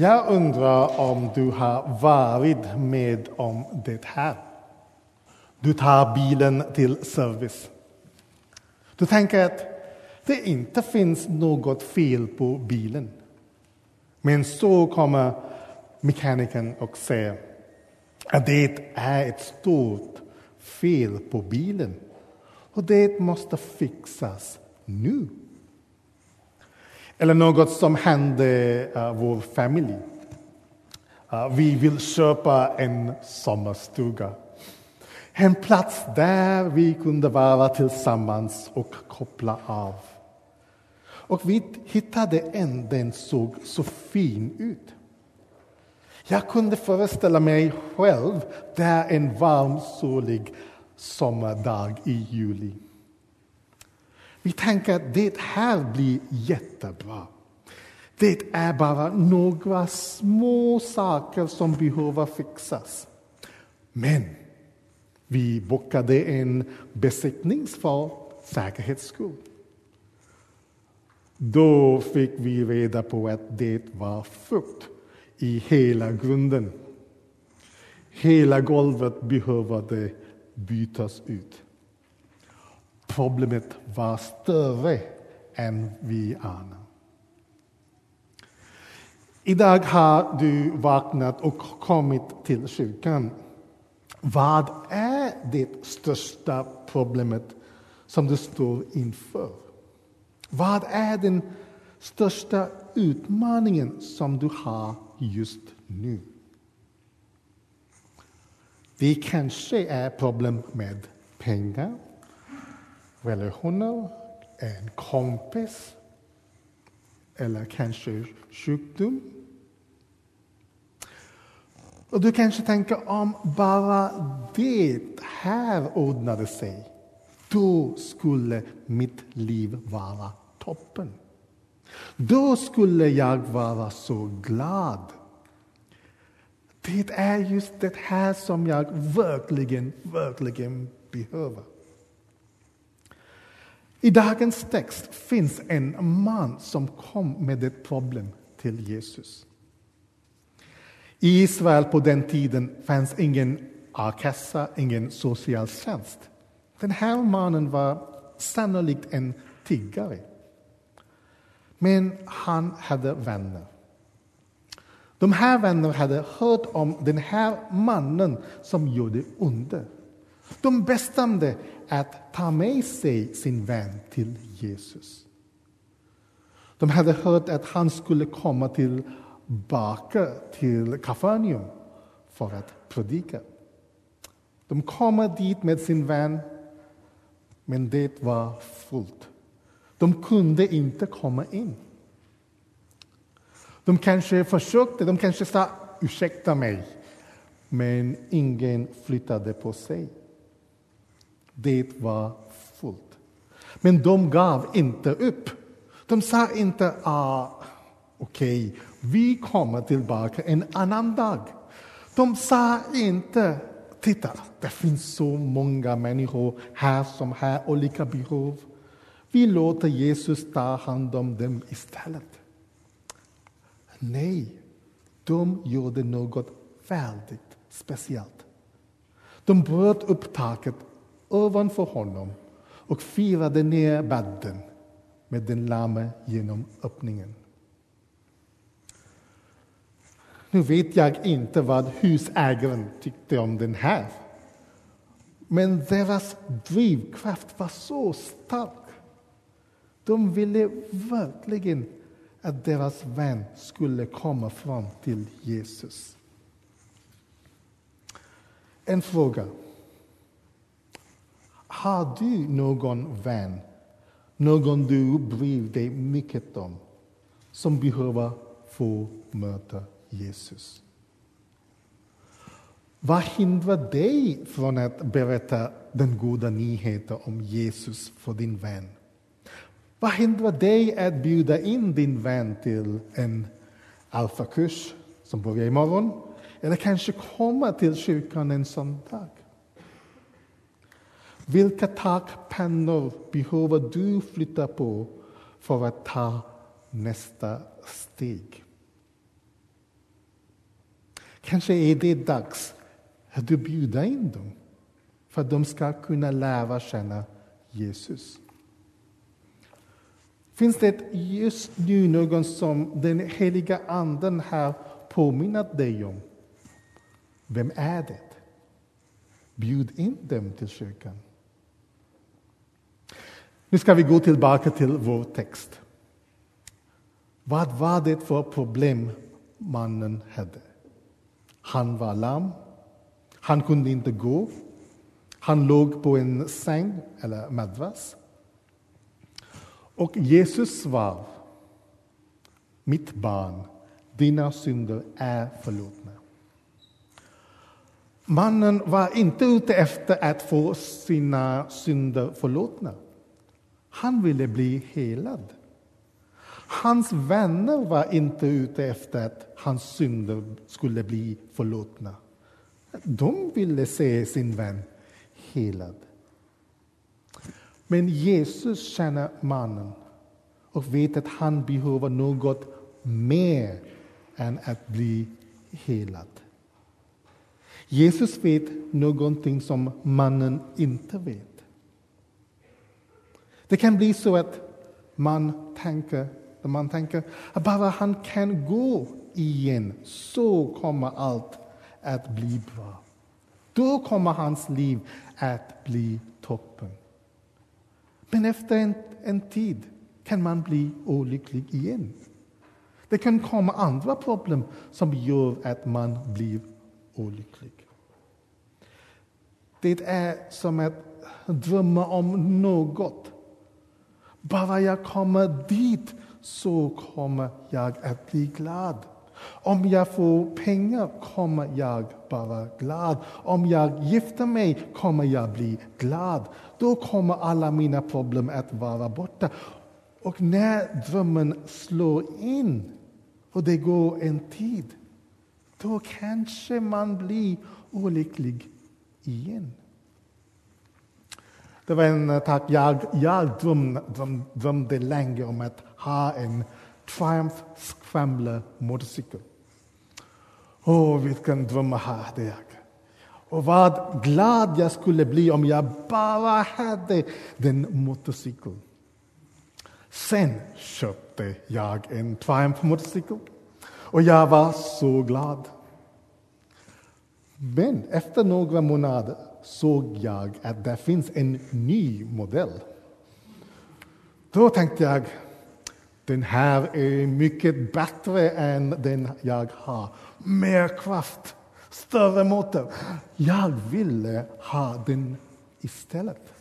Jag undrar om du har varit med om det här. Du tar bilen till service. Du tänker att det inte finns något fel på bilen. Men så kommer mekanikern och säger att det är ett stort fel på bilen och det måste fixas nu. Eller något som hände uh, vår familj. Uh, vi vill köpa en sommarstuga. En plats där vi kunde vara tillsammans och koppla av. Och vi hittade en, den såg så fin ut. Jag kunde föreställa mig själv där en varm, solig sommardag i juli. Vi tänker att det här blir jättebra. Det är bara några små saker som behöver fixas. Men vi bokade en besiktning för säkerhets skull. Då fick vi reda på att det var fukt i hela grunden. Hela golvet behövde bytas ut. Problemet var större än vi anar. Idag har du vaknat och kommit till kyrkan. Vad är det största problemet som du står inför? Vad är den största utmaningen som du har just nu? Det kanske är problem med pengar, relationer, en kompis eller kanske sjukdom. Och du kanske tänker om bara det här ordnade sig, då skulle mitt liv vara toppen. Då skulle jag vara så glad. Det är just det här som jag verkligen, verkligen behöver. I dagens text finns en man som kom med ett problem till Jesus. I Israel på den tiden fanns ingen a-kassa, ingen socialtjänst. Den här mannen var sannolikt en tiggare. Men han hade vänner. De här vännerna hade hört om den här mannen som gjorde under. De bestämde att ta med sig sin vän till Jesus. De hade hört att han skulle komma tillbaka till Kafarnaum för att predika. De kommer dit med sin vän, men det var fullt. De kunde inte komma in. De kanske försökte, de kanske sa ursäkta mig, men ingen flyttade på sig. Det var fullt. Men de gav inte upp. De sa inte ah, okej, okay, vi kommer tillbaka en annan dag. De sa inte titta, det finns så många människor här som har olika behov. Vi låter Jesus ta hand om dem istället. Nej, de gjorde något väldigt speciellt. De bröt upp taket ovanför honom och firade ner bädden med den lame genom öppningen. Nu vet jag inte vad husägaren tyckte om den här. Men deras drivkraft var så stark. De ville verkligen att deras vän skulle komma fram till Jesus. En fråga. Har du någon vän, någon du bryr dig mycket om, som behöver få möta Jesus? Vad hindrar dig från att berätta den goda nyheten om Jesus för din vän? Vad hindrar dig att bjuda in din vän till en alfakurs som börjar imorgon? Eller kanske komma till kyrkan en söndag? Vilka takpennor behöver du flytta på för att ta nästa steg? Kanske är det dags att du bjuder in dem för att de ska kunna lära känna Jesus. Finns det just nu någon som den heliga Anden har påminnat dig om? Vem är det? Bjud in dem till kyrkan. Nu ska vi gå tillbaka till vår text. Vad var det för problem mannen hade? Han var lam. Han kunde inte gå. Han låg på en säng eller madrass. Och Jesus svarade, mitt barn, dina synder är förlåtna. Mannen var inte ute efter att få sina synder förlåtna. Han ville bli helad. Hans vänner var inte ute efter att hans synder skulle bli förlåtna. De ville se sin vän helad. Men Jesus känner mannen och vet att han behöver något mer än att bli helad. Jesus vet någonting som mannen inte vet. Det kan bli så att man tänker, man tänker att bara han kan gå igen så kommer allt att bli bra. Då kommer hans liv att bli toppen. Men efter en, en tid kan man bli olycklig igen. Det kan komma andra problem som gör att man blir olycklig. Det är som att drömma om något. Bara jag kommer dit så kommer jag att bli glad. Om jag får pengar kommer jag bara glad. Om jag gifter mig kommer jag bli glad. Då kommer alla mina problem att vara borta. Och när drömmen slår in och det går en tid, då kanske man blir olycklig igen. Det var en eh, tack. jag, jag drömde, drömde länge om att ha en Triumph Scrambler motorcykel. Åh, vilken dröm hade jag! Och vad glad jag skulle bli om jag bara hade den motorcykeln. Sen köpte jag en Triumph motorcykel och jag var så glad. Men efter några månader såg jag att det finns en ny modell. Då tänkte jag, den här är mycket bättre än den jag har. Mer kraft, större motor. Jag ville ha den istället.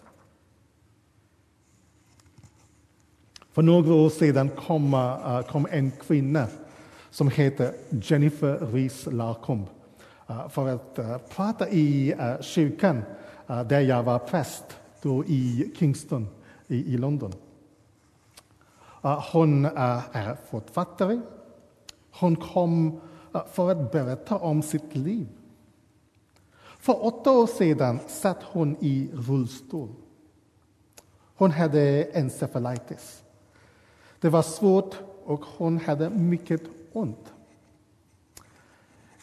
För några år sedan kom, eh, kom en kvinna som heter Jennifer Rees Larcombe Eh, för att eh, prata i eh, kyrkan där jag var präst då i Kingston i, i London. Hon är författare. Hon kom för att berätta om sitt liv. För åtta år sedan satt hon i rullstol. Hon hade encefalitis. Det var svårt och hon hade mycket ont.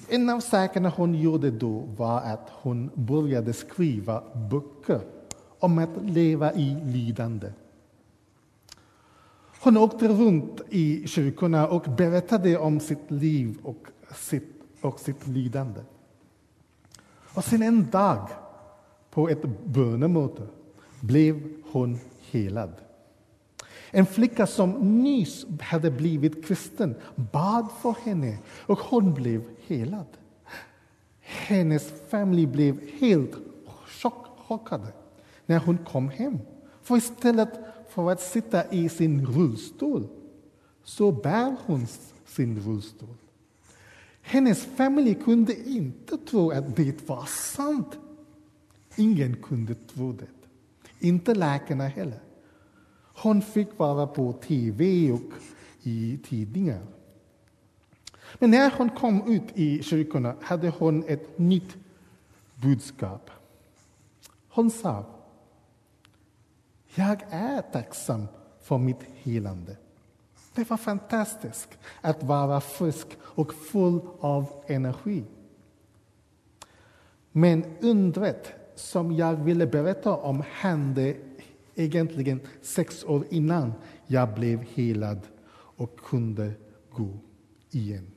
En av sakerna hon gjorde då var att hon började skriva böcker om att leva i lidande. Hon åkte runt i kyrkorna och berättade om sitt liv och sitt, och sitt lidande. Och sen en dag på ett bönemöte blev hon helad. En flicka som nyss hade blivit kristen bad för henne och hon blev helad. Hennes familj blev helt chockade när hon kom hem. För istället för att sitta i sin rullstol så bär hon sin rullstol. Hennes familj kunde inte tro att det var sant. Ingen kunde tro det. Inte läkarna heller. Hon fick vara på tv och i tidningar. Men när hon kom ut i kyrkorna hade hon ett nytt budskap. Hon sa jag är tacksam för mitt helande. Det var fantastiskt att vara frisk och full av energi. Men undret som jag ville berätta om hände egentligen sex år innan jag blev helad och kunde gå igen.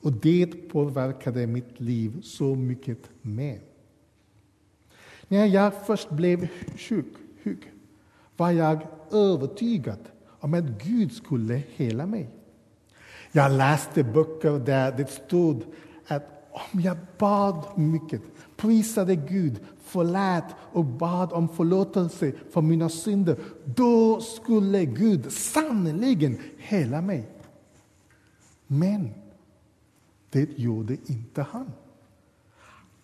Och det påverkade mitt liv så mycket mer. När jag först blev sjuk, sjuk var jag övertygad om att Gud skulle hela mig. Jag läste böcker där det stod att om jag bad mycket, prisade Gud, förlät och bad om förlåtelse för mina synder, då skulle Gud sannerligen hela mig. Men det gjorde inte han.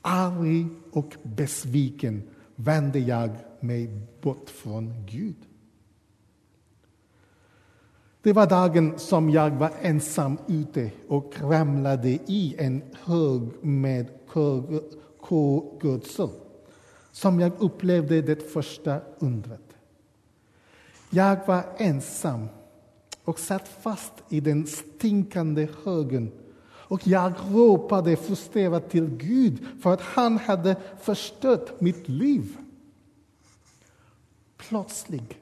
Arg och besviken vände jag mig bort från Gud. Det var dagen som jag var ensam ute och ramlade i en hög med kålgödsel som jag upplevde det första undret. Jag var ensam och satt fast i den stinkande högen och jag ropade frustrerat till Gud för att han hade förstört mitt liv. Plötsligt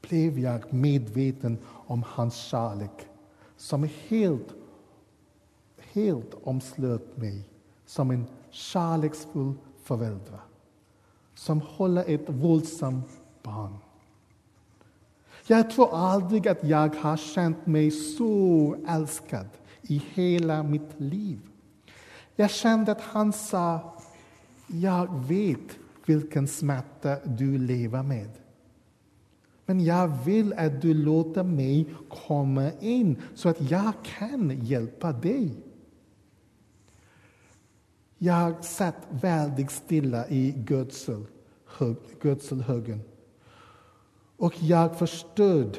blev jag medveten om hans kärlek som helt, helt omslöt mig som en kärleksfull förälder som håller ett våldsamt barn. Jag tror aldrig att jag har känt mig så älskad i hela mitt liv. Jag kände att han sa, jag vet vilken smärta du lever med. Men jag vill att du låter mig komma in så att jag kan hjälpa dig. Jag satt väldigt stilla i gödsel, gödselhögen. Och jag förstod,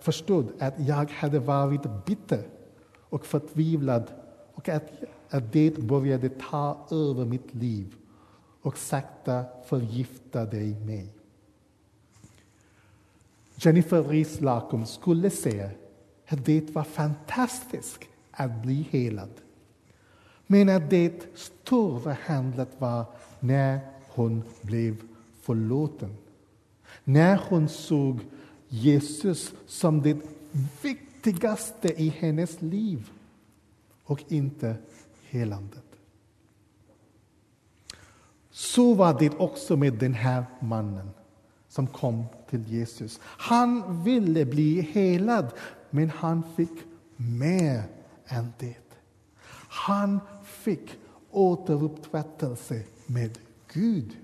förstod att jag hade varit bitter och förtvivlad och att, att det började ta över mitt liv och sakta förgiftade mig. Jennifer Rees Lacombe skulle säga att det var fantastiskt att bli helad. Men att det stora handlet var när hon blev förlåten. När hon såg Jesus som det viktigaste i hennes liv och inte helandet. Så var det också med den här mannen som kom till Jesus. Han ville bli helad, men han fick mer än det. Han fick återupprättelse med Gud.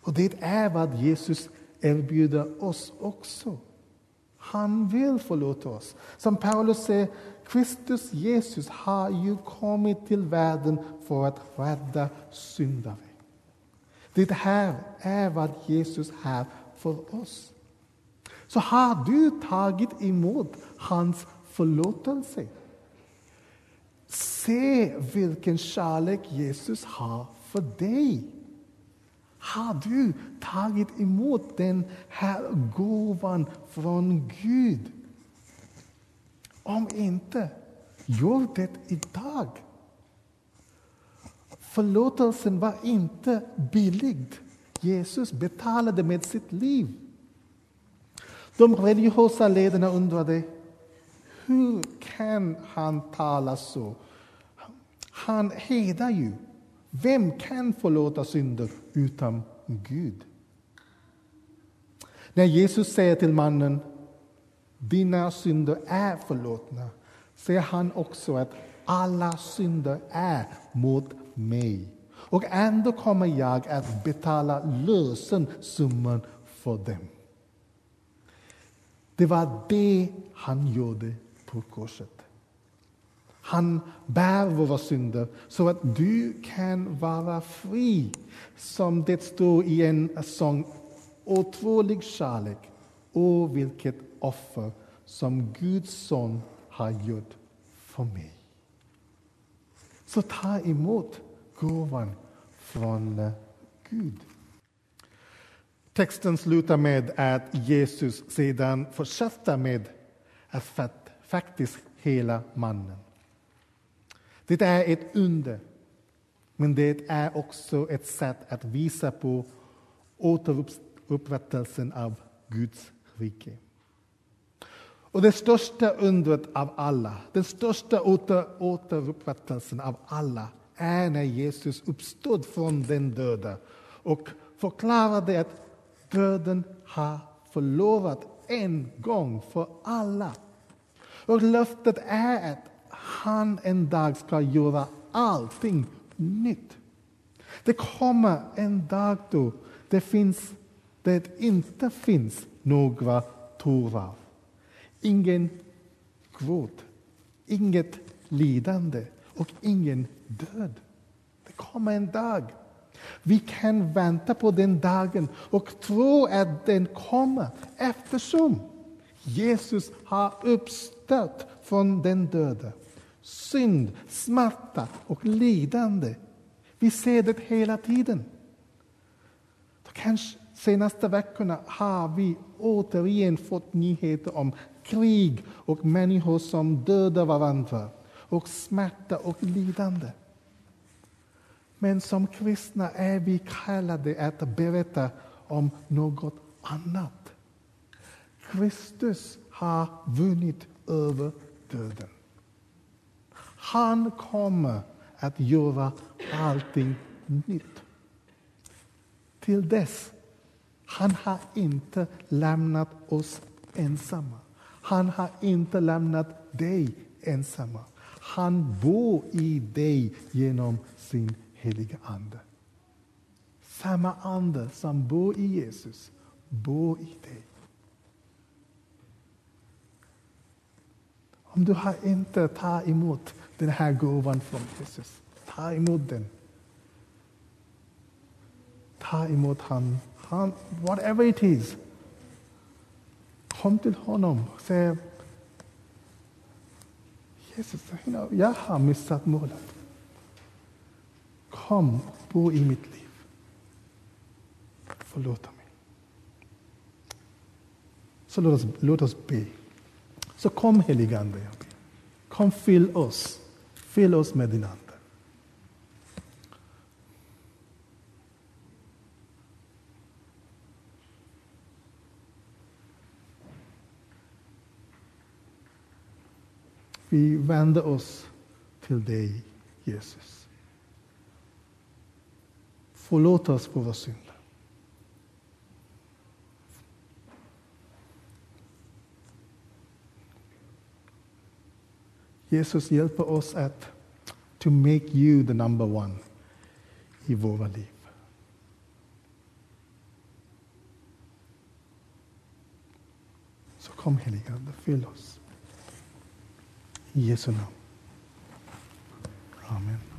Och det är vad Jesus erbjuder oss också. Han vill förlåta oss. Som Paulus säger, Kristus Jesus har ju kommit till världen för att rädda syndare. Det här är vad Jesus har för oss. Så har du tagit emot hans förlåtelse? Se vilken kärlek Jesus har för dig. Har du tagit emot den här gåvan från Gud? Om inte, gör det idag. Förlåtelsen var inte billig. Jesus betalade med sitt liv. De religiösa ledarna undrade hur kan han tala så? Han hedar ju. Vem kan förlåta synder utan Gud? När Jesus säger till mannen dina synder är förlåtna säger han också att alla synder är mot mig. Och ändå kommer jag att betala lösensumman för dem. Det var det han gjorde korset. Han bär våra synder så att du kan vara fri. Som det står i en sång, otrolig kärlek. och vilket offer som Guds son har gjort för mig. Så ta emot gåvan från eh, Gud. Texten slutar med att Jesus sedan fortsätter med att faktiskt hela mannen. Det är ett under. Men det är också ett sätt att visa på återupprättelsen av Guds rike. Och det största undret av alla, den största åter, återupprättelsen av alla är när Jesus uppstod från den döda och förklarade att döden har förlorat en gång för alla. Och löftet är att han en dag ska göra allting nytt. Det kommer en dag då det, finns, det inte finns några tårar. Ingen gråt, inget lidande och ingen död. Det kommer en dag. Vi kan vänta på den dagen och tro att den kommer eftersom Jesus har uppstått från den döda. Synd, smärta och lidande. Vi ser det hela tiden. Kanske senaste veckorna har vi återigen fått nyheter om krig och människor som dödar varandra och smärta och lidande. Men som kristna är vi kallade att berätta om något annat. Kristus har vunnit över döden. Han kommer att göra allting nytt. Till dess, han har inte lämnat oss ensamma. Han har inte lämnat dig ensamma. Han bor i dig genom sin heliga Ande. Samma Ande som bor i Jesus bor i dig. Om du har inte tagit emot den här gåvan från Jesus, ta emot den. Ta emot han, han whatever it is. Kom till honom och säg Jesus, you know, jag har missat målet. Kom, bo i mitt liv. Förlåt mig. Så låt oss, låt oss be. Så kom heligande, Kom fyll oss. Fyll oss med din Ande. Vi vänder oss till dig, Jesus. Förlåt oss för våra synder. Jesus hjälper oss att to make you the number one i våra liv. Så kom heligande, fyll oss. I Jesu namn. Amen.